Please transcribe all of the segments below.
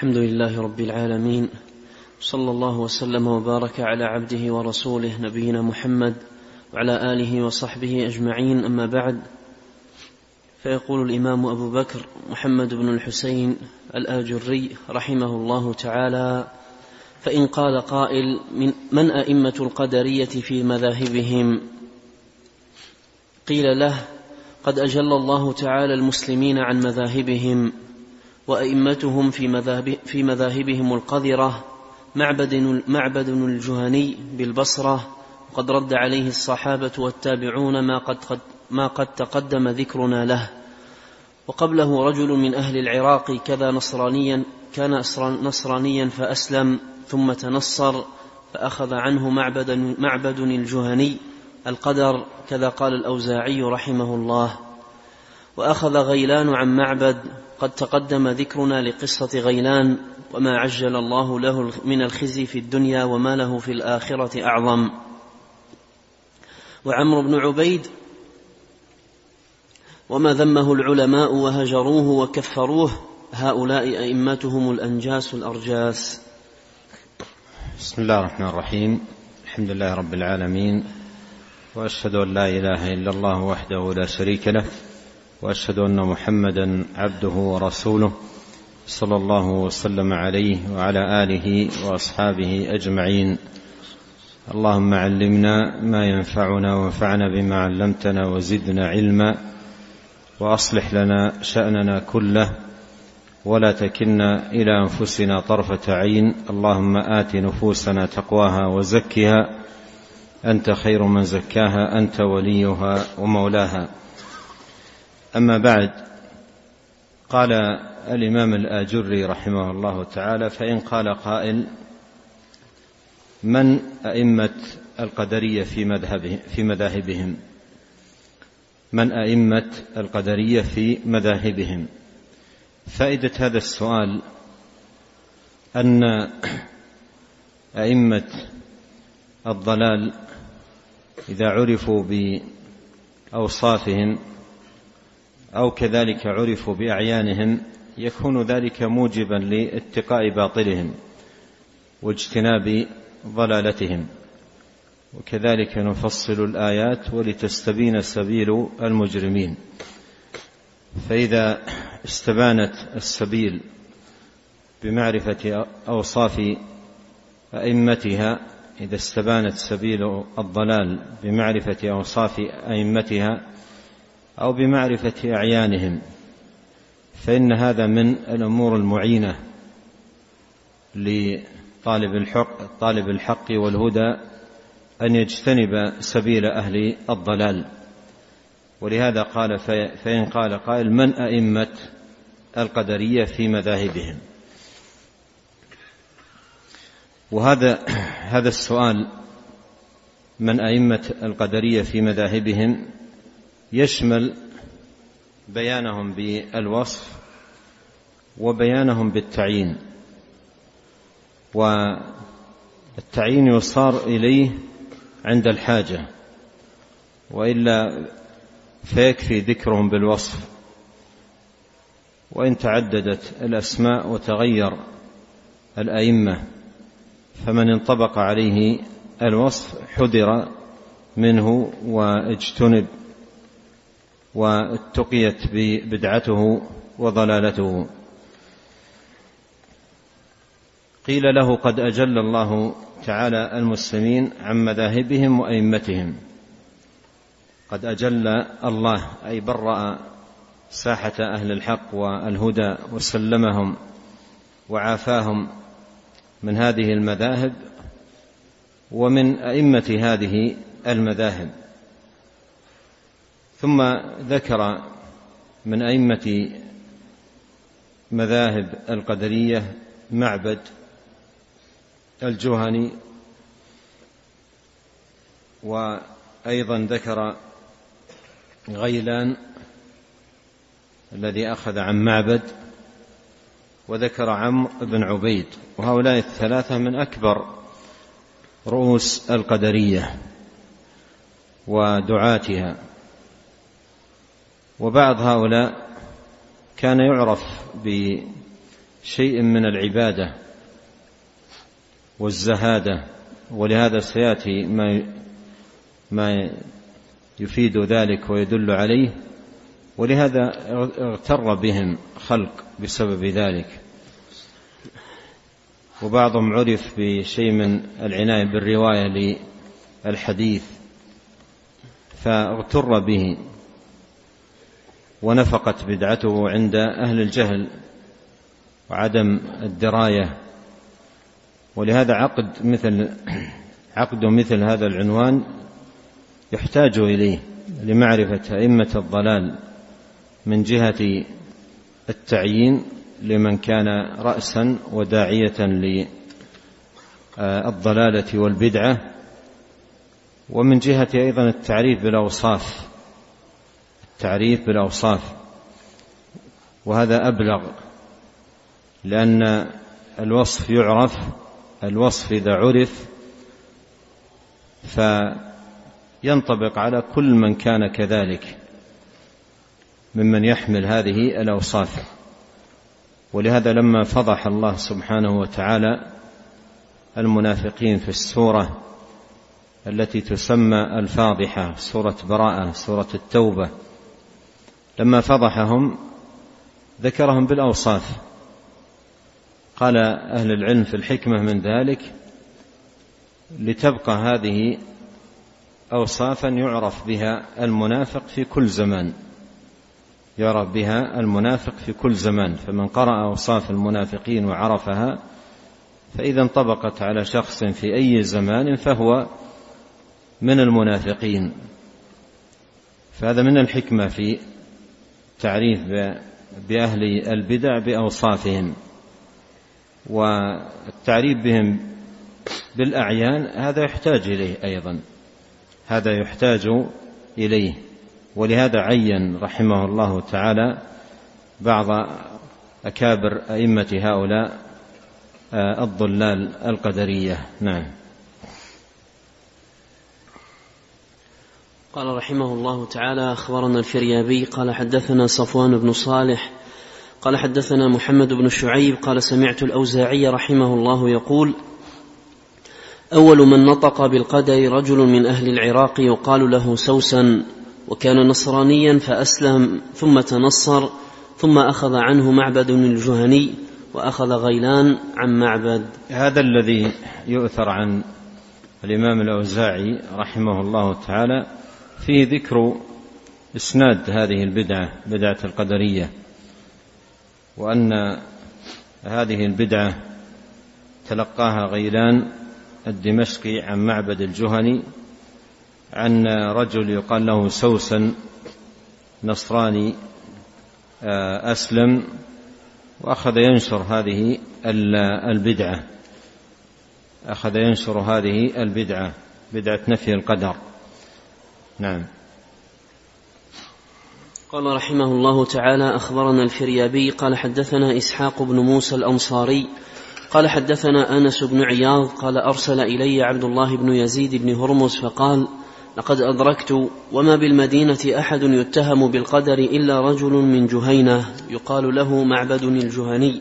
الحمد لله رب العالمين صلى الله وسلم وبارك على عبده ورسوله نبينا محمد وعلى آله وصحبه أجمعين أما بعد فيقول الإمام أبو بكر محمد بن الحسين الآجري رحمه الله تعالى فإن قال قائل من, من أئمة القدرية في مذاهبهم؟ قيل له قد أجل الله تعالى المسلمين عن مذاهبهم. وأئمتهم في, مذاهب في مذاهبهم القذرة معبد, معبد الجهني بالبصرة وقد رد عليه الصحابة والتابعون ما قد, قد ما قد تقدم ذكرنا له. وقبله رجل من أهل العراق كذا نصرانيا كان نصرانيا فأسلم ثم تنصر فأخذ عنه معبد, معبد الجهني القدر كذا قال الأوزاعي رحمه الله. وأخذ غيلان عن معبد قد تقدم ذكرنا لقصة غيلان وما عجل الله له من الخزي في الدنيا وما له في الآخرة أعظم. وعمرو بن عبيد وما ذمه العلماء وهجروه وكفروه هؤلاء أئمتهم الأنجاس الأرجاس. بسم الله الرحمن الرحيم. الحمد لله رب العالمين. وأشهد أن لا إله إلا الله وحده لا شريك له. وأشهد أن محمدا عبده ورسوله صلى الله وسلم عليه وعلى آله وأصحابه أجمعين. اللهم علمنا ما ينفعنا وانفعنا بما علمتنا وزدنا علما وأصلح لنا شأننا كله ولا تكلنا إلى أنفسنا طرفة عين. اللهم آت نفوسنا تقواها وزكها. أنت خير من زكاها أنت وليها ومولاها. أما بعد قال الإمام الآجري رحمه الله تعالى فإن قال قائل من أئمة القدرية في مذهبه في مذاهبهم؟ من أئمة القدرية في مذاهبهم؟ فائدة هذا السؤال أن أئمة الضلال إذا عرفوا بأوصافهم أو كذلك عرفوا بأعيانهم يكون ذلك موجبا لاتقاء باطلهم واجتناب ضلالتهم. وكذلك نفصل الآيات ولتستبين سبيل المجرمين. فإذا استبانت السبيل بمعرفة أوصاف أئمتها إذا استبانت سبيل الضلال بمعرفة أوصاف أئمتها أو بمعرفة أعيانهم فإن هذا من الأمور المعينة لطالب الحق طالب الحق والهدى أن يجتنب سبيل أهل الضلال. ولهذا قال فإن قال قائل من أئمة القدرية في مذاهبهم؟ وهذا هذا السؤال من أئمة القدرية في مذاهبهم؟ يشمل بيانهم بالوصف وبيانهم بالتعيين. والتعيين يصار إليه عند الحاجة وإلا فيكفي ذكرهم بالوصف. وإن تعددت الأسماء وتغير الأئمة فمن انطبق عليه الوصف حذر منه واجتنب. واتقيت بدعته وضلالته. قيل له قد أجل الله تعالى المسلمين عن مذاهبهم وأئمتهم. قد أجل الله أي برأ ساحة أهل الحق والهدى وسلمهم وعافاهم من هذه المذاهب ومن أئمة هذه المذاهب. ثم ذكر من أئمة مذاهب القدرية معبد الجهني وأيضا ذكر غيلان الذي أخذ عن معبد وذكر عمرو بن عبيد وهؤلاء الثلاثة من أكبر رؤوس القدرية ودعاتها. وبعض هؤلاء كان يعرف شيء من العبادة والزهادة ولهذا سيأتي ما ما يفيد ذلك ويدل عليه ولهذا اغتر بهم خلق بسبب ذلك. وبعضهم عرف بشيء من العناية بالرواية للحديث فاغتر به ونفقت بدعته عند أهل الجهل وعدم الدراية. ولهذا عقد مثل عقد مثل هذا العنوان يحتاج إليه لمعرفة أئمة الضلال من جهة التعيين لمن كان رأسا وداعية للضلالة والبدعة ومن جهة أيضا التعريف بالأوصاف. التعريف بالأوصاف وهذا أبلغ لأن الوصف يعرف الوصف إذا عرف فينطبق على كل من كان كذلك ممن يحمل هذه الأوصاف. ولهذا لما فضح الله سبحانه وتعالى المنافقين في السورة التي تسمى الفاضحة سورة براءة سورة التوبة لما فضحهم ذكرهم بالأوصاف. قال أهل العلم في الحكمة من ذلك لتبقى هذه أوصافا يعرف بها المنافق في كل زمان. يعرف بها المنافق في كل زمان. فمن قرأ أوصاف المنافقين وعرفها فإذا انطبقت على شخص في أي زمان فهو من المنافقين. فهذا من الحكمة في تعريف بأهل البدع بأوصافهم والتعريف بهم بالأعيان هذا يحتاج إليه أيضا. هذا يحتاج إليه. ولهذا عين رحمه الله تعالى بعض أكابر أئمة هؤلاء آه، الضلال القدرية. نعم. قال رحمه الله تعالى أخبرنا الفريابي قال حدثنا صفوان بن صالح قال حدثنا محمد بن شعيب قال سمعت الأوزاعي رحمه الله يقول أول من نطق بالقدر رجل من أهل العراق يقال له سوسن وكان نصرانيا فأسلم ثم تنصر ثم أخذ عنه معبد الجهني وأخذ غيلان عن معبد. هذا الذي يؤثر عن الإمام الأوزاعي رحمه الله تعالى فيه ذكر إسناد هذه البدعة بدعة القدرية وأن هذه البدعة تلقاها غيلان الدمشقي عن معبد الجهني عن رجل يقال له سوسن نصراني آه، أسلم وأخذ ينشر هذه البدعة أخذ ينشر هذه البدعة بدعة نفي القدر. نعم. قال رحمه الله تعالى أخبرنا الفريابي قال حدثنا إسحاق بن موسى الأنصاري قال حدثنا أنس بن عياض قال أرسل إلي عبد الله بن يزيد بن هرمز فقال لقد أدركت وما بالمدينة أحد يتهم بالقدر إلا رجل من جهينة يقال له معبد الجهني.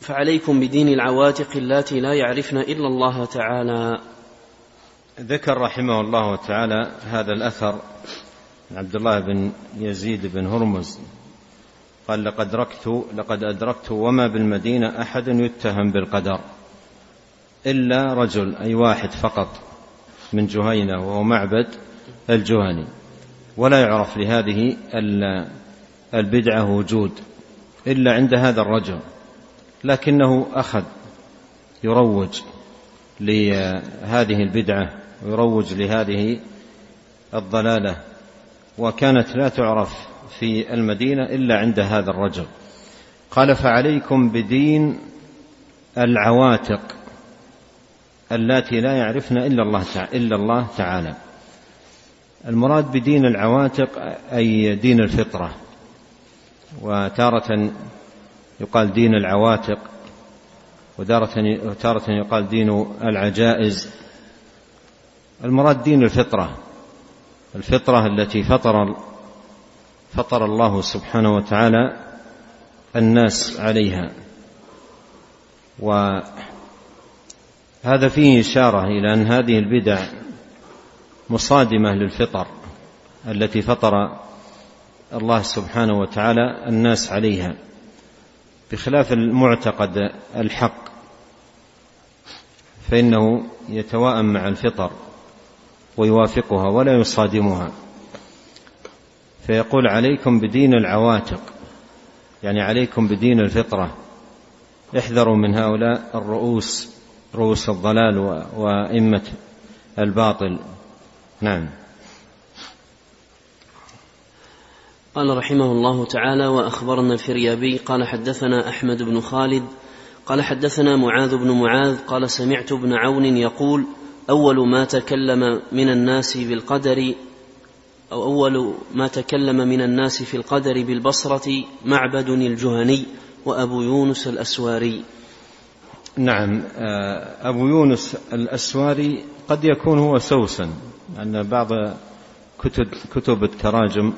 فعليكم بدين العواتق اللاتي لا يعرفن إلا الله تعالى. ذكر رحمه الله تعالى هذا الأثر عبد الله بن يزيد بن هرمز. قال لقد أدركت لقد أدركت وما بالمدينة أحد يتهم بالقدر إلا رجل أي واحد فقط من جهينة وهو معبد الجهني ولا يعرف لهذه البدعة وجود إلا عند هذا الرجل لكنه أخذ يروج لهذه البدعة ويروج لهذه الضلالة وكانت لا تعرف في المدينة إلا عند هذا الرجل. قال فعليكم بدين العواتق اللاتي لا يعرفن إلا الله تعالى, إلا الله تعالى. المراد بدين العواتق أي دين الفطرة. وتارة يقال دين العواتق وتارة يقال دين العجائز. المراد دين الفطرة. الفطرة التي فطر فطر الله سبحانه وتعالى الناس عليها. وهذا فيه إشارة إلى أن هذه البدع مصادمة للفطر التي فطر الله سبحانه وتعالى الناس عليها بخلاف المعتقد الحق فإنه يتواءم مع الفطر. ويوافقها ولا يصادمها. فيقول عليكم بدين العواتق يعني عليكم بدين الفطرة. احذروا من هؤلاء الرؤوس رؤوس الضلال وأئمة الباطل. نعم. قال رحمه الله تعالى وأخبرنا الفريابي قال حدثنا أحمد بن خالد قال حدثنا معاذ بن معاذ قال سمعت ابن عون يقول أول ما تكلم من الناس بالقدر أو أول ما تكلم من الناس في القدر بالبصرة معبد الجهني وأبو يونس الأسواري. نعم آه، أبو يونس الأسواري قد يكون هو سوسن لأن بعض كتب كتب التراجم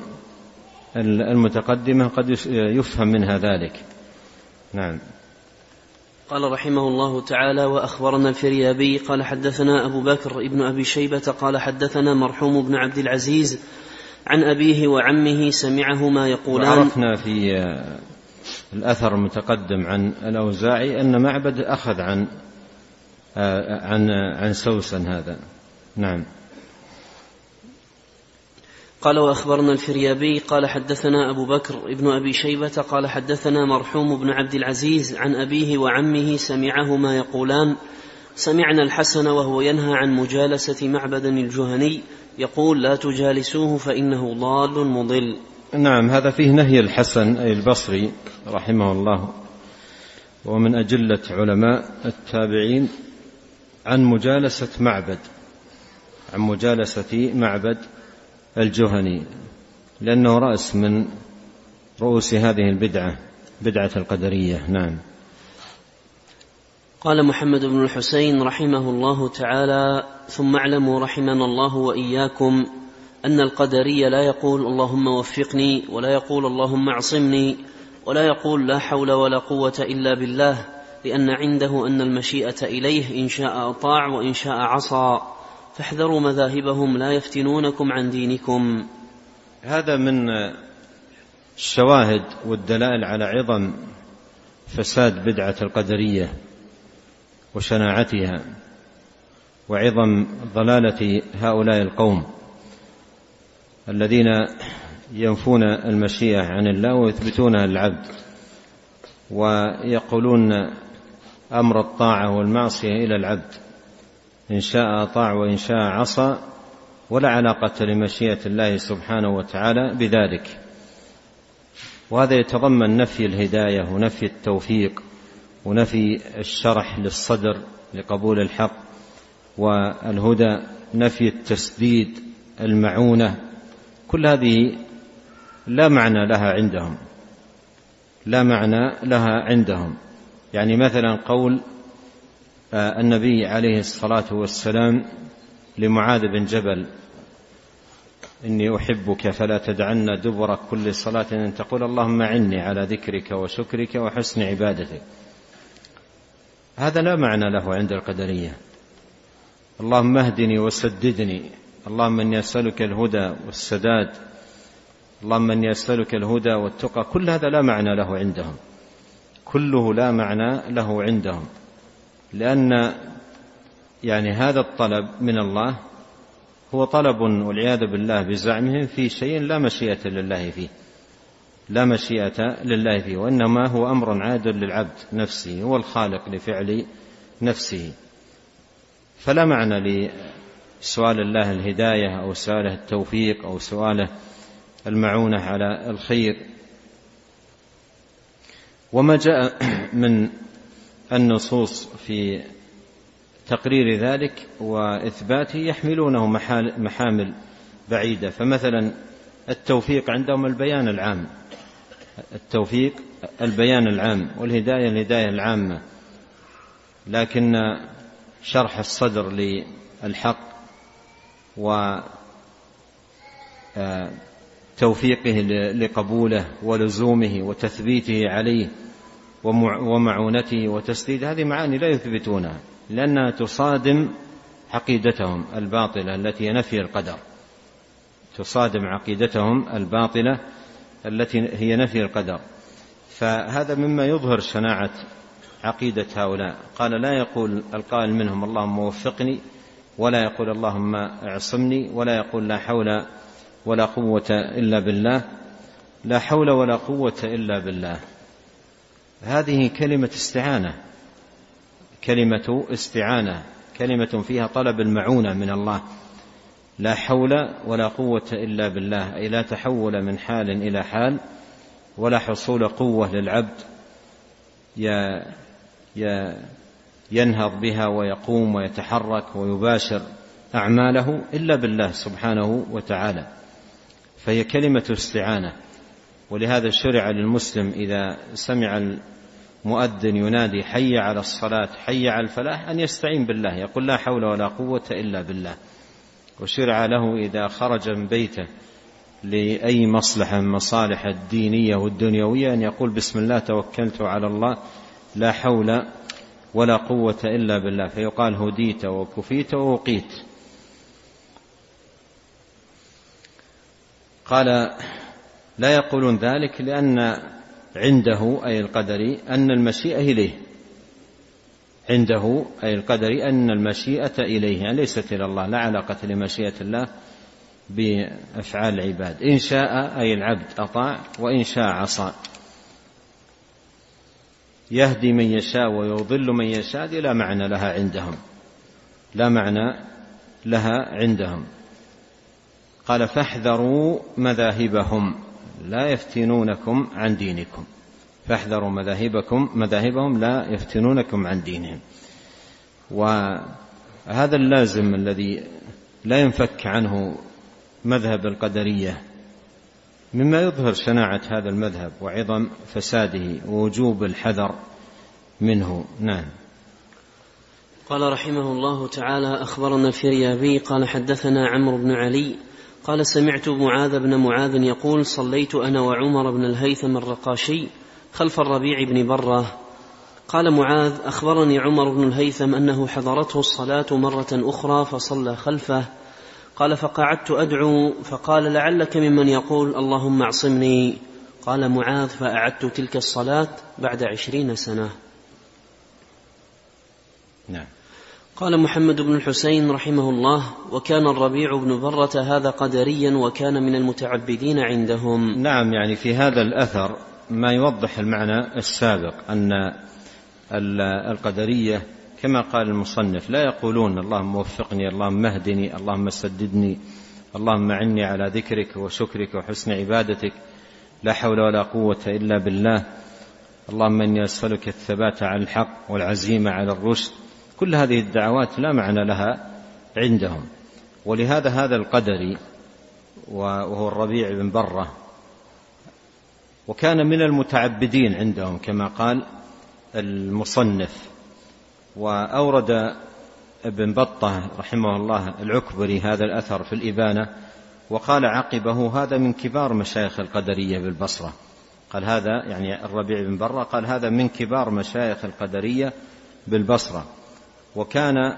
المتقدمة قد يفهم منها ذلك. نعم. قال رحمه الله تعالى وأخبرنا الفريابي قال حدثنا أبو بكر ابن أبي شيبة قال حدثنا مرحوم بن عبد العزيز عن أبيه وعمه سمعهما يقولان. عرفنا في الأثر المتقدم عن الأوزاعي أن معبد أخذ عن عن عن سوسن هذا. نعم. قال وأخبرنا الفريابي قال حدثنا أبو بكر ابن أبي شيبة قال حدثنا مرحوم بن عبد العزيز عن أبيه وعمه سمعهما يقولان سمعنا الحسن وهو ينهى عن مجالسة معبد الجهني يقول لا تجالسوه فإنه ضال مضل. نعم هذا فيه نهي الحسن أي البصري رحمه الله. ومن أجلة علماء التابعين عن مجالسة معبد عن مجالسة معبد الجهني لأنه رأس من رؤوس هذه البدعة بدعة القدرية. نعم. قال محمد بن الحسين رحمه الله تعالى ثم اعلموا رحمنا الله وإياكم أن القدري لا يقول اللهم وفقني ولا يقول اللهم اعصمني ولا يقول لا حول ولا قوة إلا بالله لأن عنده أن المشيئة إليه إن شاء أطاع وإن شاء عصى. فاحذروا مذاهبهم لا يفتنونكم عن دينكم. هذا من الشواهد والدلائل على عظم فساد بدعة القدرية وشناعتها وعظم ضلالة هؤلاء القوم الذين ينفون المشيئة عن الله ويثبتونها للعبد ويقولون أمر الطاعة والمعصية إلى العبد. إن شاء أطاع وإن شاء عصى ولا علاقة لمشيئة الله سبحانه وتعالى بذلك. وهذا يتضمن نفي الهداية ونفي التوفيق ونفي الشرح للصدر لقبول الحق والهدى نفي التسديد المعونة. كل هذه لا معنى لها عندهم. لا معنى لها عندهم. يعني مثلا قول النبي عليه الصلاة والسلام لمعاذ بن جبل. إني أحبك فلا تدعن دبر كل صلاة. إن تقول اللهم اعني على ذكرك وشكرك وحسن عبادتك. هذا لا معنى له عند القدرية. اللهم اهدني وسددني. اللهم إني أسألك الهدى والسداد. اللهم إني أسألك الهدى والتقى. كل هذا لا معنى له عندهم. كله لا معنى له عندهم. لأن يعني هذا الطلب من الله هو طلب والعياذ بالله بزعمهم في شيء لا مشيئة لله فيه. لا مشيئة لله فيه وإنما هو أمر عادل للعبد نفسه هو الخالق لفعل نفسه. فلا معنى لسؤال الله الهداية أو سؤاله التوفيق أو سؤاله المعونة على الخير. وما جاء من النصوص في تقرير ذلك وإثباته يحملونه محامل بعيدة. فمثلا التوفيق عندهم البيان العام. التوفيق البيان العام والهداية الهداية العامة. لكن شرح الصدر للحق و توفيقه لقبوله ولزومه وتثبيته عليه ومعونته وتسديده هذه معاني لا يثبتونها لأنها تصادم عقيدتهم الباطلة التي نفي القدر. تصادم عقيدتهم الباطلة التي هي نفي القدر. فهذا مما يظهر شناعة عقيدة هؤلاء. قال لا يقول القائل منهم اللهم وفقني ولا يقول اللهم اعصمني ولا يقول لا حول ولا قوة إلا بالله. لا حول ولا قوة إلا بالله. هذه كلمة استعانة. كلمة استعانة. كلمة فيها طلب المعونة من الله. لا حول ولا قوة إلا بالله. أي لا تحول من حال إلى حال. ولا حصول قوة للعبد. ينهض بها ويقوم ويتحرك ويباشر أعماله إلا بالله سبحانه وتعالى. فهي كلمة استعانة. ولهذا شرع للمسلم إذا سمع المؤذن ينادي حي على الصلاة حي على الفلاح أن يستعين بالله يقول لا حول ولا قوة إلا بالله. وشرع له إذا خرج من بيته لأي مصلحة من مصالح الدينية والدنيوية أن يقول بسم الله توكلت على الله لا حول ولا قوة إلا بالله. فيقال هديت وكفيت ووقيت. قال لا يقولون ذلك لأن عنده أي القدري أن المشيئة إليه. عنده أي القدري أن المشيئة إليه يعني ليست إلى الله لا علاقة لمشيئة الله بأفعال العباد. إن شاء أي العبد أطاع وإن شاء عصى. يهدي من يشاء ويضل من يشاء لا معنى لها عندهم. لا معنى لها عندهم. قال فاحذروا مذاهبهم. لا يفتنونكم عن دينكم. فاحذروا مذاهبكم مذاهبهم لا يفتنونكم عن دينهم. وهذا اللازم الذي لا ينفك عنه مذهب القدرية مما يظهر شناعة هذا المذهب وعظم فساده ووجوب الحذر منه. نعم. قال رحمه الله تعالى أخبرنا الفريابي قال حدثنا عمرو بن علي قال سمعت معاذ بن معاذ يقول صليت أنا وعمر بن الهيثم الرقاشي خلف الربيع بن برة. قال معاذ أخبرني عمر بن الهيثم أنه حضرته الصلاة مرة أخرى فصلى خلفه. قال فقعدت أدعو فقال لعلك ممن يقول اللهم اعصمني. قال معاذ فأعدت تلك الصلاة بعد عشرين سنة. نعم. قال محمد بن الحسين رحمه الله وكان الربيع بن برة هذا قدريا وكان من المتعبدين عندهم. نعم يعني في هذا الأثر ما يوضح المعنى السابق أن القدرية كما قال المصنف لا يقولون اللهم وفقني اللهم اهدني اللهم سددني اللهم عني على ذكرك وشكرك وحسن عبادتك لا حول ولا قوة إلا بالله اللهم إني أسألك الثبات على الحق والعزيمة على الرشد كل هذه الدعوات لا معنى لها عندهم. ولهذا هذا القدري وهو الربيع بن برة وكان من المتعبدين عندهم كما قال المصنف. وأورد ابن بطة رحمه الله العكبري هذا الأثر في الإبانة وقال عقبه هذا من كبار مشايخ القدرية بالبصرة. قال هذا يعني الربيع بن برة قال هذا من كبار مشايخ القدرية بالبصرة. وكان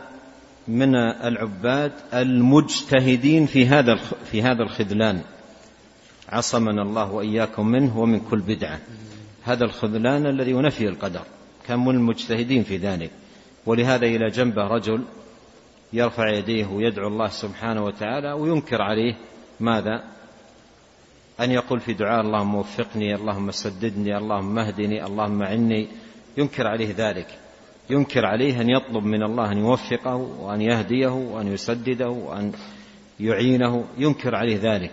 من العباد المجتهدين في هذا في هذا الخذلان. عصمنا الله وإياكم منه ومن كل بدعة. هذا الخذلان الذي ينفي القدر. كان من المجتهدين في ذلك. ولهذا إلى جنبه رجل يرفع يديه ويدعو الله سبحانه وتعالى وينكر عليه. ماذا؟ أن يقول في دعاء اللهم وفقني اللهم سددني اللهم اهدني اللهم عني. ينكر عليه ذلك. ينكر عليه أن يطلب من الله أن يوفقه وأن يهديه وأن يسدده وأن يعينه ينكر عليه ذلك.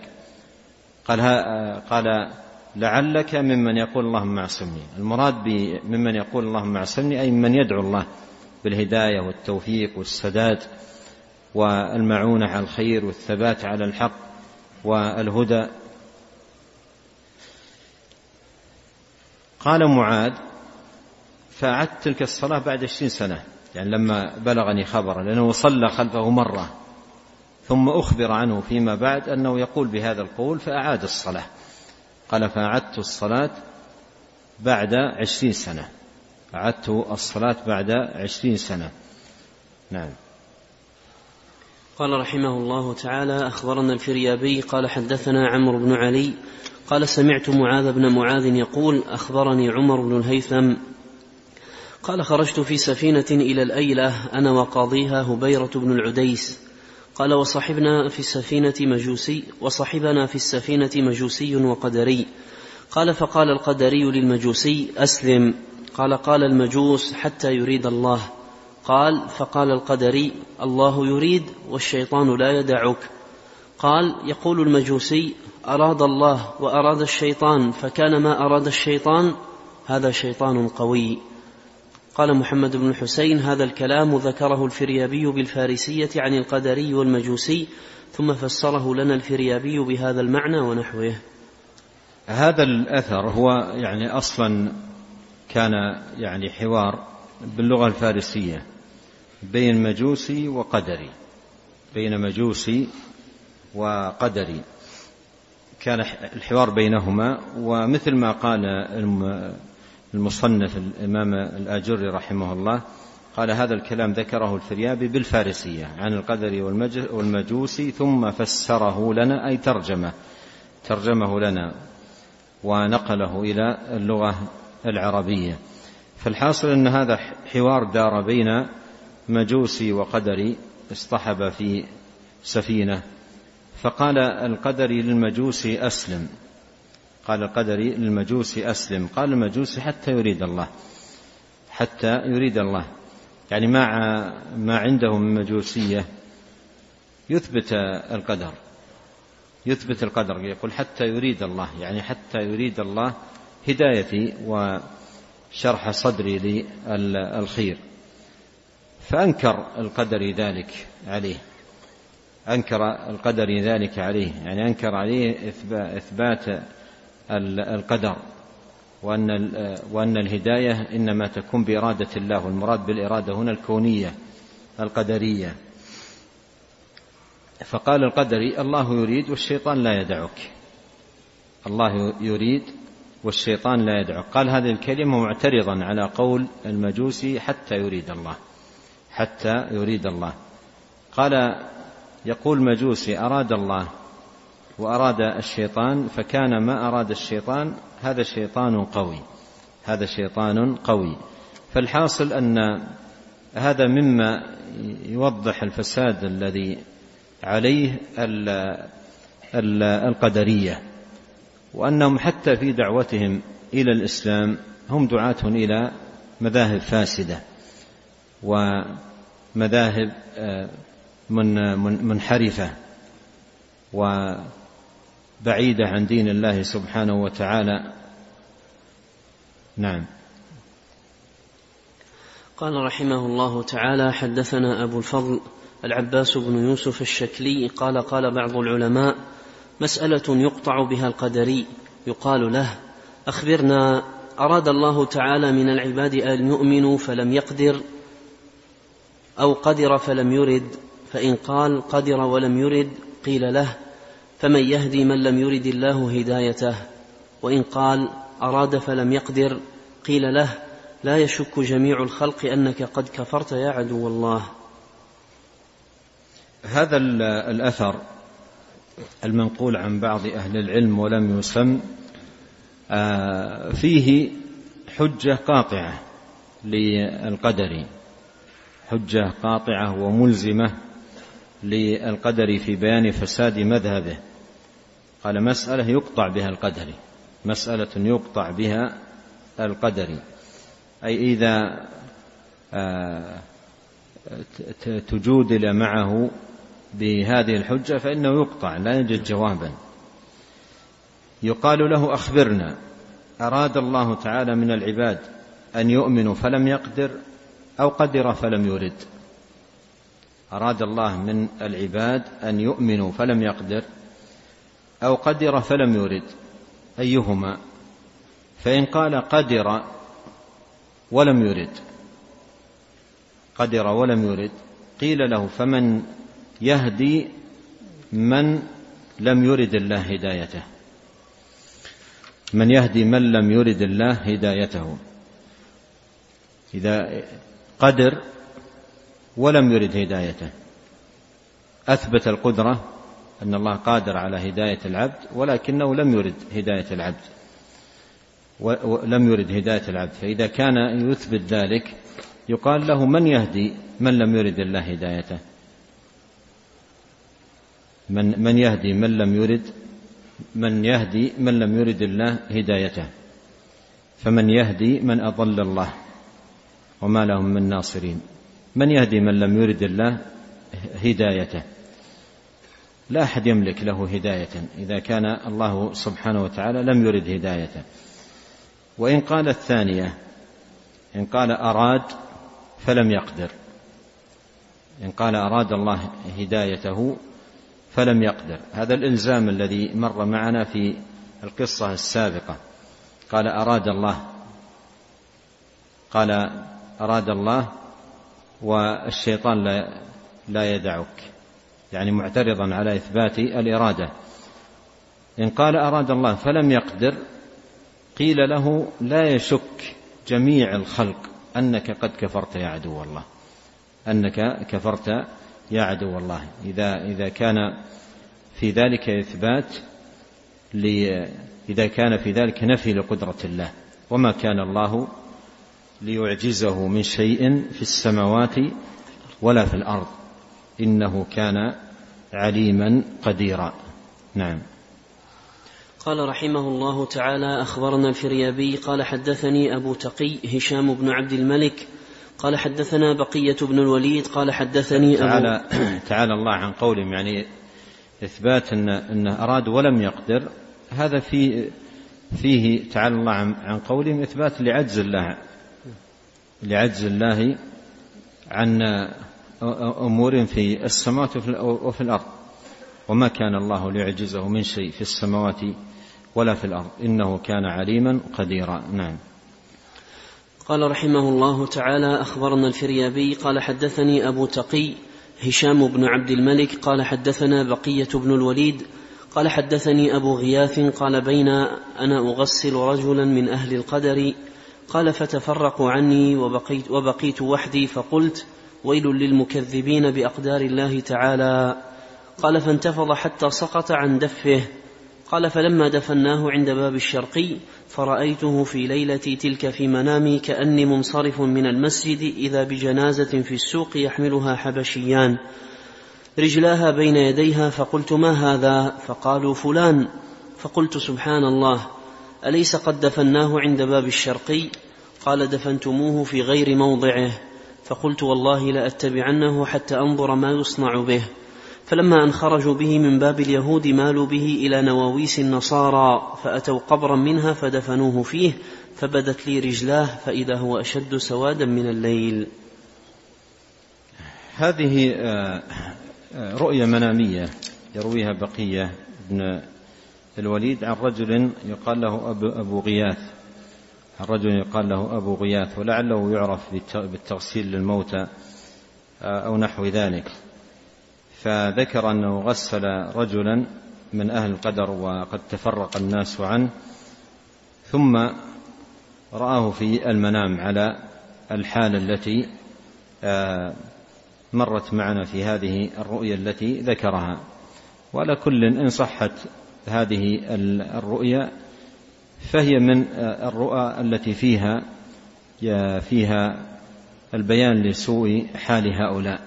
قال قال لعلك ممن يقول اللهم اعصمني. المراد ممن يقول اللهم اعصمني أي ممن يدعو الله بالهداية والتوفيق والسداد والمعونة على الخير والثبات على الحق والهدى. قال معاذ فأعدت تلك الصلاة بعد عشرين سنة يعني لما بلغني خبر لأنه صلى خلفه مرة ثم أخبر عنه فيما بعد أنه يقول بهذا القول فأعاد الصلاة. قال فأعدت الصلاة بعد عشرين سنة أعدت الصلاة بعد عشرين سنة. نعم. قال رحمه الله تعالى أخبرنا الفريابي قال حدثنا عمرو بن علي قال سمعت معاذ بن معاذ يقول أخبرني عمر بن الهيثم قال خرجت في سفينة إلى الأيلة أنا وقاضيها هبيرة بن العديس. قال وصحبنا في السفينة مجوسي وصحبنا في السفينة مجوسي وقدري. قال فقال القدري للمجوسي أسلم. قال قال المجوس حتى يريد الله. قال فقال القدري الله يريد والشيطان لا يدعك. قال يقول المجوسي أراد الله وأراد الشيطان فكان ما أراد الشيطان هذا شيطان قوي. قال محمد بن الحسين هذا الكلام ذكره الفريابي بالفارسية عن القدري والمجوسي ثم فسره لنا الفريابي بهذا المعنى ونحوه. هذا الأثر هو يعني أصلا كان يعني حوار باللغة الفارسية بين مجوسي وقدري بين مجوسي وقدري. كان الحوار بينهما ومثل ما قال المصنف الإمام الآجري رحمه الله قال هذا الكلام ذكره الفريابي بالفارسية عن القدر والمجوسي ثم فسره لنا أي ترجمة ترجمه لنا ونقله إلى اللغة العربية. فالحاصل أن هذا حوار دار بين مجوسي وقدري اصطحب في سفينة فقال القدري للمجوسي أسلم. قال القدري للمجوسي أسلم. قال المجوسي حتى يريد الله. حتى يريد الله. يعني مع ما عنده من مجوسية يثبت القدر. يثبت القدر يقول حتى يريد الله. يعني حتى يريد الله هدايتي وشرح صدري للخير. فأنكر القدر ذلك عليه. أنكر القدر ذلك عليه. يعني أنكر عليه إثبات القدر وأن وأن الهداية إنما تكون بإرادة الله والمراد بالإرادة هنا الكونية القدرية. فقال القدري الله يريد والشيطان لا يدعك الله يريد والشيطان لا يدعك قال هذه الكلمة معترضا على قول المجوسي حتى يريد الله حتى يريد الله. قال يقول مجوسي أراد الله. وأراد الشيطان فكان ما أراد الشيطان هذا شيطان قوي هذا شيطان قوي. فالحاصل أن هذا مما يوضح الفساد الذي عليه القدرية وأنهم حتى في دعوتهم إلى الإسلام هم دعاة إلى مذاهب فاسدة ومذاهب آه، من وبعيدة عن دين الله سبحانه وتعالى. نعم. قال رحمه الله تعالى حدثنا أبو الفضل العباس بن يوسف الشكلي قال قال بعض العلماء مسألة يقطع بها القدري. يقال له أخبرنا أراد الله تعالى من العباد أن يؤمنوا فلم يقدر أو قدر فلم يرد. فإن قال قدر ولم يرد قيل له فمن يهدي من لم يرد الله هدايته وإن قال أراد فلم يقدر قيل له لا يشك جميع الخلق أنك قد كفرت يا عدو الله. هذا الأثر المنقول عن بعض أهل العلم ولم يسم آه، فيه حجة قاطعة للقدر حجة قاطعة وملزمة للقدر في بيان فساد مذهبه. قال مسألة يقطع بها القدر. مسألة يقطع بها القدر. أي إذا آه، تجودل معه بهذه الحجة فإنه يقطع لا يجد جوابا. يقال له أخبرنا. أراد الله تعالى من العباد أن يؤمنوا فلم يقدر أو قدر فلم يرد. أراد الله من العباد أن يؤمنوا فلم يقدر أو قدر فلم يرد أيهما؟ فإن قال قدر ولم يرد. قدر ولم يرد قيل له فمن يهدي من لم يرد الله هدايته. من يهدي من لم يرد الله هدايته. إذا قدر ولم يرد هدايته. أثبت القدرة أن الله قادر على هداية العبد ولكنه لم يرد هداية العبد. ولم يرد هداية العبد. فإذا كان يثبت ذلك يقال له من يهدي؟ من لم يرد الله هدايته؟ من من يهدي من لم يرد؟ من يهدي من لم يرد الله هدايته. فمن يهدي من أضل الله وما لهم من ناصرين. من يهدي من لم يرد الله هدايته؟ لا أحد يملك له هداية. إذا كان الله سبحانه وتعالى لم يرد هدايته وإن قال الثانية إن قال أراد فلم يقدر. إن قال أراد الله هدايته فلم يقدر. هذا الإلزام الذي مر معنا في القصة السابقة. قال أراد الله. قال أراد الله والشيطان لا لا يدعك. يعني معترضا على إثبات الإرادة. إن قال أراد الله فلم يقدر قيل له لا يشك جميع الخلق أنك قد كفرت يا عدو الله. أنك كفرت يا عدو الله. إذا إذا كان في ذلك إثبات إذا كان في ذلك نفي لقدرة الله. وما كان الله ليعجزه من شيء في السماوات ولا في الأرض. إنه كان عليما قديرا. نعم. قال رحمه الله تعالى أخبرنا الفريابي قال حدثني أبو تقي هشام بن عبد الملك قال حدثنا بقية بن الوليد قال حدثني تعالى أبو تعالى الله عن قولهم يعني إثبات ان انه أراد ولم يقدر. هذا في فيه تعالى الله عن قولهم إثبات لعجز الله لعجز الله عن أمور في السماوات وفي الأرض. وما كان الله ليعجزه من شيء في السماوات ولا في الأرض. إنه كان عليما قديرا. نعم. قال رحمه الله تعالى أخبرنا الفريابي قال حدثني أبو تقي هشام بن عبد الملك قال حدثنا بقية بن الوليد قال حدثني أبو غياث قال بين أنا أغسل رجلا من أهل القدر قال فتفرقوا عني وبقيت, وبقيت وحدي فقلت ويل للمكذبين بأقدار الله تعالى. قال فانتفض حتى سقط عن دفه. قال فلما دفناه عند باب الشرقي فرأيته في ليلتي تلك في منامي كأني منصرف من المسجد إذا بجنازة في السوق يحملها حبشيان. رجلاها بين يديها فقلت ما هذا؟ فقالوا فلان. فقلت سبحان الله. أليس قد دفناه عند باب الشرقي قال دفنتموه في غير موضعه. فقلت والله لأتبعنه حتى أنظر ما يصنع به. فلما أن خرجوا به من باب اليهود مالوا به إلى نواويس النصارى فأتوا قبرا منها فدفنوه فيه فبدت لي رجلاه فإذا هو أشد سوادا من الليل. هذه آه، آه، رؤيا منامية يرويها بقية بن الوليد عن رجل يقال له أبو غياث. الرجل يقال له أبو غياث ولعله يعرف بالتغسيل للموتى آه، أو نحو ذلك. فذكر أنه غسل رجلا من أهل القدر وقد تفرق الناس عنه ثم رآه في المنام على الحال التي آه، مرت معنا في هذه الرؤيا التي ذكرها. وعلى كل إن صحت هذه الرؤيا فهي من الرؤى التي فيها فيها البيان لسوء حال هؤلاء.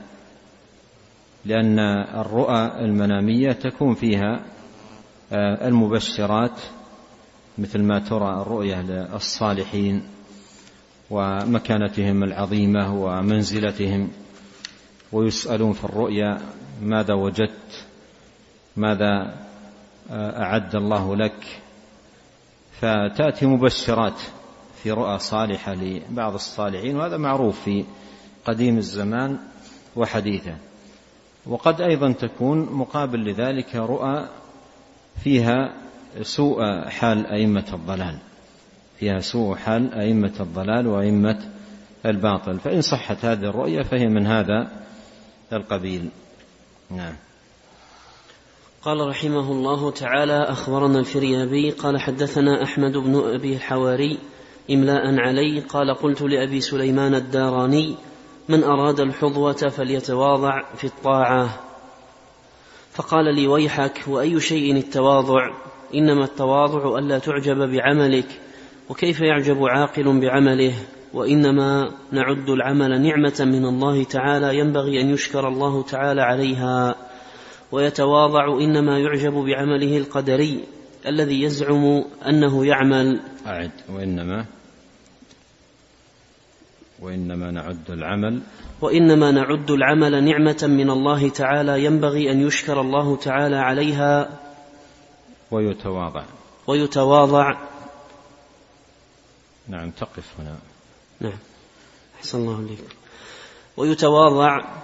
لأن الرؤى المنامية تكون فيها آه، المبشرات مثل ما ترى الرؤية للصالحين ومكانتهم العظيمة ومنزلتهم ويسألون في الرؤيا ماذا وجدت ماذا آه، أعد الله لك. فتأتي مبشرات في رؤى صالحة لبعض الصالحين وهذا معروف في قديم الزمان وحديثه وقد أيضا تكون مقابل لذلك رؤى فيها سوء حال أئمة الضلال. فيها سوء حال أئمة الضلال وأئمة الباطل. فإن صحت هذه الرؤية فهي من هذا القبيل. نعم. قال رحمه الله تعالى أخبرنا الفريابي قال حدثنا أحمد بن أبي الحواري إملاء علي قال قلت لأبي سليمان الداراني من أراد الحظوة فليتواضع في الطاعة. فقال لي ويحك وأي شيء التواضع؟ إنما التواضع ألا تعجب بعملك وكيف يعجب عاقل بعمله؟ وإنما نعد العمل نعمة من الله تعالى ينبغي أن يشكر الله تعالى عليها. ويتواضع إنما يعجب بعمله القدري الذي يزعم أنه يعمل. أعد وإنما وإنما نعد العمل. وإنما نعد العمل نعمة من الله تعالى ينبغي أن يشكر الله تعالى عليها. ويتواضع. ويتواضع. نعم تقف هنا. نعم. أحسن الله عليك ويتواضع.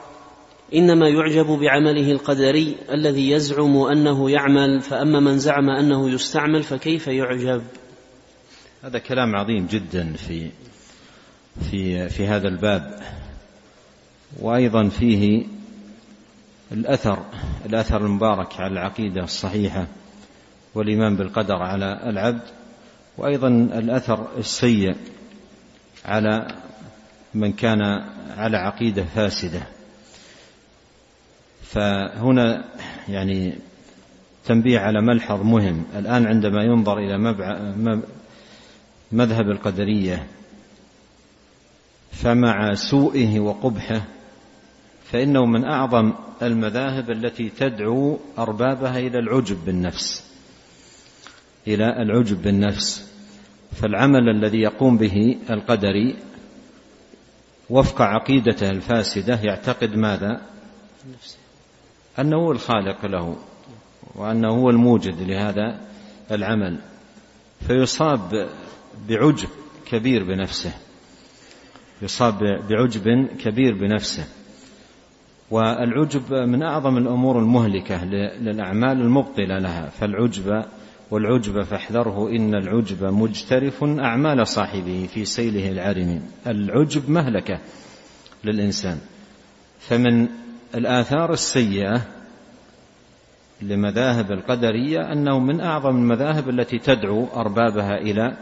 إنما يعجب بعمله القدري الذي يزعم أنه يعمل فأما من زعم أنه يستعمل فكيف يعجب؟ هذا كلام عظيم جدا في في في هذا الباب. وأيضا فيه الأثر الأثر المبارك على العقيدة الصحيحة والإيمان بالقدر على العبد وأيضا الأثر السيء على من كان على عقيدة فاسدة. فهنا يعني تنبيه على ملحظ مهم. الآن عندما ينظر إلى مذهب القدرية فمع سوءه وقبحه فإنه من أعظم المذاهب التي تدعو أربابها إلى العجب بالنفس. إلى العجب بالنفس. فالعمل الذي يقوم به القدري وفق عقيدته الفاسدة يعتقد ماذا؟ أنه هو الخالق له وأنه هو الموجد لهذا العمل. فيصاب بعجب كبير بنفسه. يصاب بعجب كبير بنفسه. والعجب من أعظم الأمور المهلكة للأعمال المبطلة لها. فالعجب والعجب فاحذره إن العجب مجترف أعمال صاحبه في سيله العرم العجب مهلكة للإنسان. فمن الآثار السيئة لمذاهب القدرية أنه من أعظم المذاهب التي تدعو أربابها إلى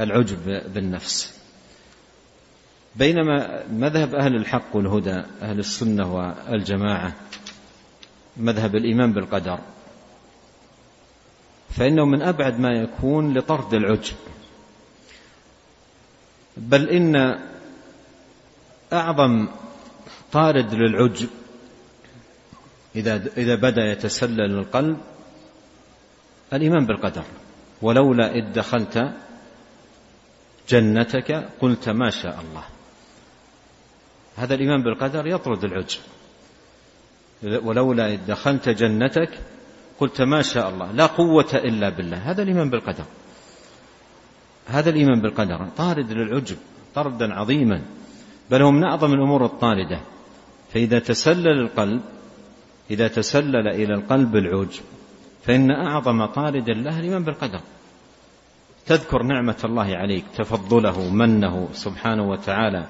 العجب بالنفس. بينما مذهب أهل الحق والهدى أهل السنة والجماعة مذهب الإيمان بالقدر فإنه من أبعد ما يكون لطرد العجب. بل إن أعظم طارد للعجب. إذا إذا بدأ يتسلل القلب الإيمان بالقدر. ولولا إذ دخلت جنتك قلت ما شاء الله. هذا الإيمان بالقدر يطرد العجب. ولولا إذ دخلت جنتك قلت ما شاء الله. لا قوة إلا بالله. هذا الإيمان بالقدر. هذا الإيمان بالقدر طارد للعجب طردا عظيما. بل هو من أعظم الأمور الطاردة. فإذا تسلل القلب إذا تسلل إلى القلب العجب فإن أعظم طارد له الإيمان بالقدر. تذكر نعمة الله عليك تفضله منه سبحانه وتعالى.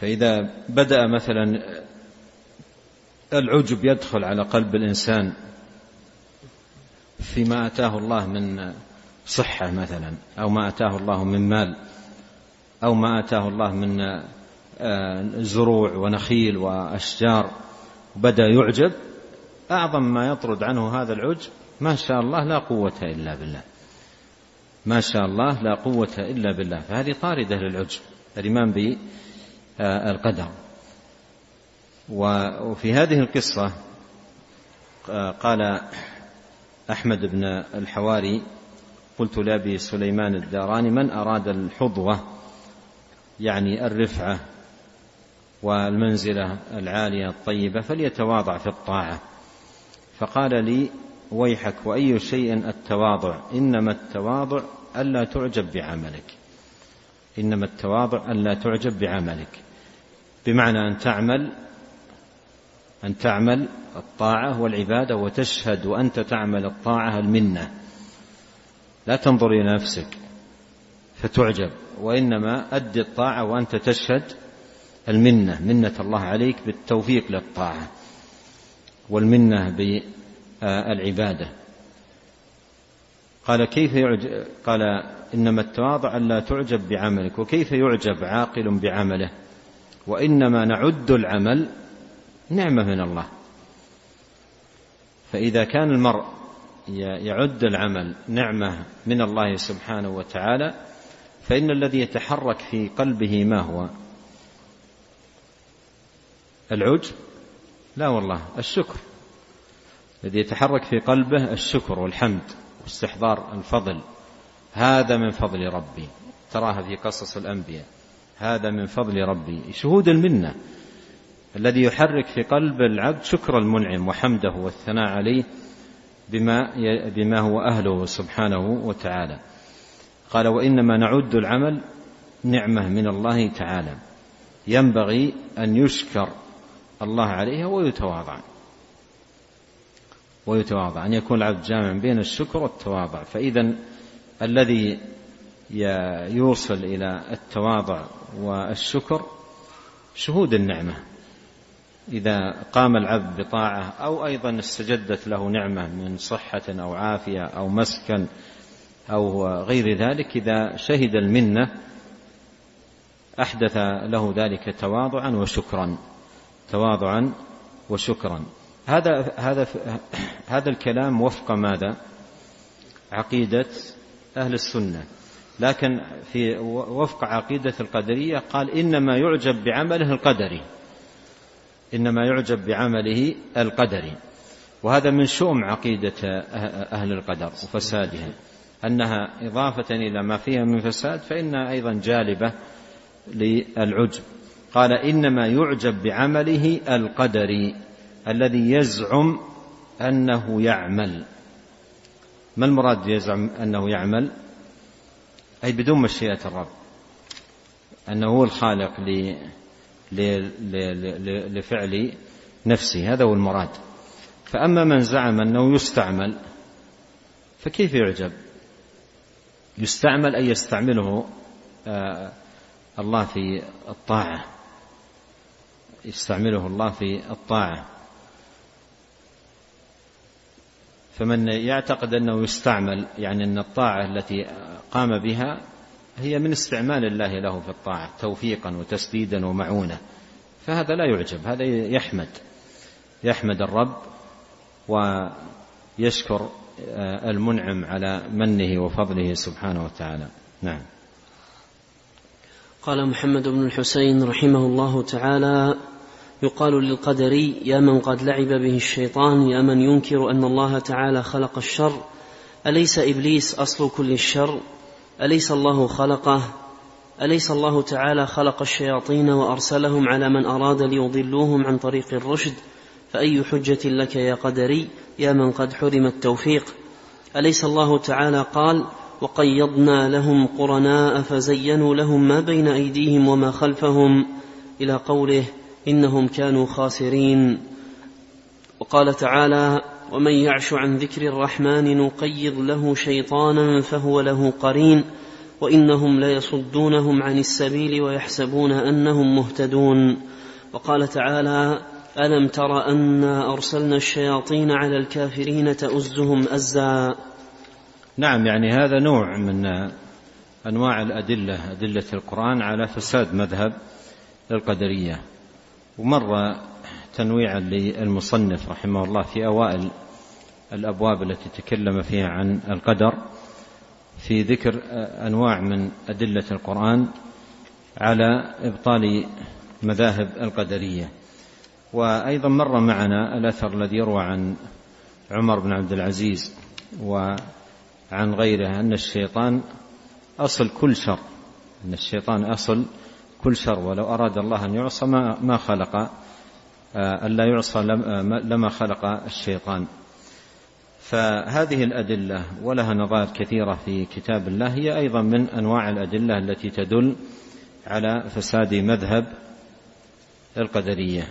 فإذا بدأ مثلا العجب يدخل على قلب الإنسان فيما آتاه الله من صحة مثلا أو ما آتاه الله من مال أو ما آتاه الله من زروع ونخيل وأشجار بدأ يعجب. أعظم ما يطرد عنه هذا العجب ما شاء الله لا قوة إلا بالله. ما شاء الله لا قوة إلا بالله. فهذه طاردة للعجب الإيمان بالقدر. وفي هذه القصة قال أحمد بن الحواري قلت لأبي سليمان الداراني من أراد الحظوة يعني الرفعة والمنزلة العالية الطيبة فليتواضع في الطاعة. فقال لي ويحك وأي شيء التواضع إنما التواضع ألا تعجب بعملك. إنما التواضع ألا تعجب بعملك. بمعنى أن تعمل أن تعمل الطاعة والعبادة وتشهد وأنت تعمل الطاعة المنة. لا تنظر إلى نفسك فتعجب. وإنما أدي الطاعة وأنت تشهد المنة منة الله عليك بالتوفيق للطاعة والمنة بالعبادة. قال كيف يعجب قال إنما التواضع ألا تعجب بعملك وكيف يعجب عاقل بعمله؟ وإنما نعد العمل نعمة من الله. فإذا كان المرء يعد العمل نعمة من الله سبحانه وتعالى فإن الذي يتحرك في قلبه ما هو؟ العجب لا والله الشكر. الذي يتحرك في قلبه الشكر والحمد واستحضار الفضل. هذا من فضل ربي. تراها في قصص الأنبياء. هذا من فضل ربي. شهود المنة. الذي يحرك في قلب العبد شكر المنعم وحمده والثناء عليه بما بما هو أهله سبحانه وتعالى. قال وإنما نعد العمل نعمة من الله تعالى. ينبغي أن يشكر الله عليها ويتواضع. ويتواضع. أن يكون العبد جامعا بين الشكر والتواضع. فإذا الذي يوصل إلى التواضع والشكر شهود النعمة. إذا قام العبد بطاعة أو أيضا استجدت له نعمة من صحة أو عافية أو مسكن أو غير ذلك إذا شهد المنة أحدث له ذلك تواضعا وشكرا. تواضعا وشكرا. هذا هذا هذا الكلام وفق ماذا؟ عقيدة أهل السنة. لكن في وفق عقيدة القدرية قال إنما يعجب بعمله القدري. إنما يعجب بعمله القدري. وهذا من شؤم عقيدة أهل القدر وفسادها. أنها إضافة إلى ما فيها من فساد فإنها أيضا جالبة للعجب. قال إنما يعجب بعمله القدري الذي يزعم أنه يعمل. ما المراد يزعم أنه يعمل؟ أي بدون مشيئة الرب. أنه هو الخالق لفعل نفسه. هذا هو المراد. فأما من زعم أنه يستعمل فكيف يعجب؟ يستعمل أي يستعمله آه، الله في الطاعة. يستعمله الله في الطاعة. فمن يعتقد أنه يستعمل يعني أن الطاعة التي قام بها هي من استعمال الله له في الطاعة توفيقا وتسديدا ومعونة. فهذا لا يعجب هذا يحمد يحمد الرب ويشكر المنعم على منه وفضله سبحانه وتعالى. نعم. قال محمد بن الحسين رحمه الله تعالى يقال للقدري يا من قد لعب به الشيطان يا من ينكر أن الله تعالى خلق الشر. أليس إبليس أصل كل الشر؟ أليس الله خلقه؟ أليس الله تعالى خلق الشياطين وأرسلهم على من أراد ليضلوهم عن طريق الرشد؟ فأي حجة لك يا قدري؟ يا من قد حرم التوفيق. أليس الله تعالى قال وقيضنا لهم قرناء فزينوا لهم ما بين أيديهم وما خلفهم إلى قوله إنهم كانوا خاسرين. وقال تعالى ومن يعش عن ذكر الرحمن نقيض له شيطانا فهو له قرين وإنهم ليصدونهم عن السبيل ويحسبون أنهم مهتدون. وقال تعالى ألم تر أنا أرسلنا الشياطين على الكافرين تؤزهم أزا؟ نعم يعني هذا نوع من أنواع الأدلة أدلة القرآن على فساد مذهب القدرية. ومر تنويعا للمصنف رحمه الله في أوائل الأبواب التي تكلم فيها عن القدر في ذكر أنواع من أدلة القرآن على إبطال مذاهب القدرية. وأيضا مر معنا الأثر الذي يروى عن عمر بن عبد العزيز وعن غيره أن الشيطان أصل كل شر. أن الشيطان أصل كل شر. ولو أراد الله أن يعصى ما, ما خلق آه، ألا يعصى آه، لما خلق الشيطان. فهذه الأدلة ولها نظائر كثيرة في كتاب الله هي أيضا من أنواع الأدلة التي تدل على فساد مذهب القدرية.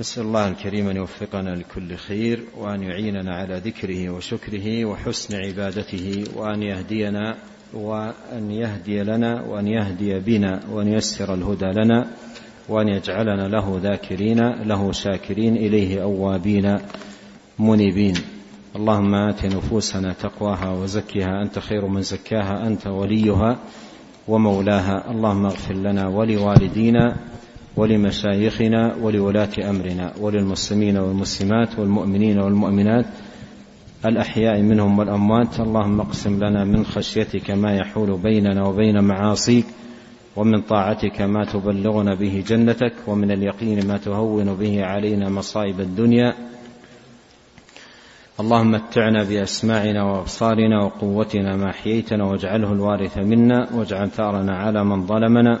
نسأل الله الكريم أن يوفقنا لكل خير وأن يعيننا على ذكره وشكره وحسن عبادته وأن يهدينا وأن يهدي لنا وأن يهدي بنا وأن ييسر الهدى لنا وأن يجعلنا له ذاكرين له شاكرين إليه أوابين منيبين. اللهم آت نفوسنا تقواها وزكها. أنت خير من زكاها. أنت وليها ومولاها. اللهم اغفر لنا ولوالدينا ولمشايخنا ولولاة أمرنا وللمسلمين والمسلمات والمؤمنين والمؤمنات الأحياء منهم والأموات. اللهم اقسم لنا من خشيتك ما يحول بيننا وبين معاصيك ومن طاعتك ما تبلغنا به جنتك ومن اليقين ما تهون به علينا مصائب الدنيا. اللهم متعنا بأسماعنا وأبصارنا وقوتنا ما أحييتنا واجعله الوارث منا واجعل ثأرنا على من ظلمنا.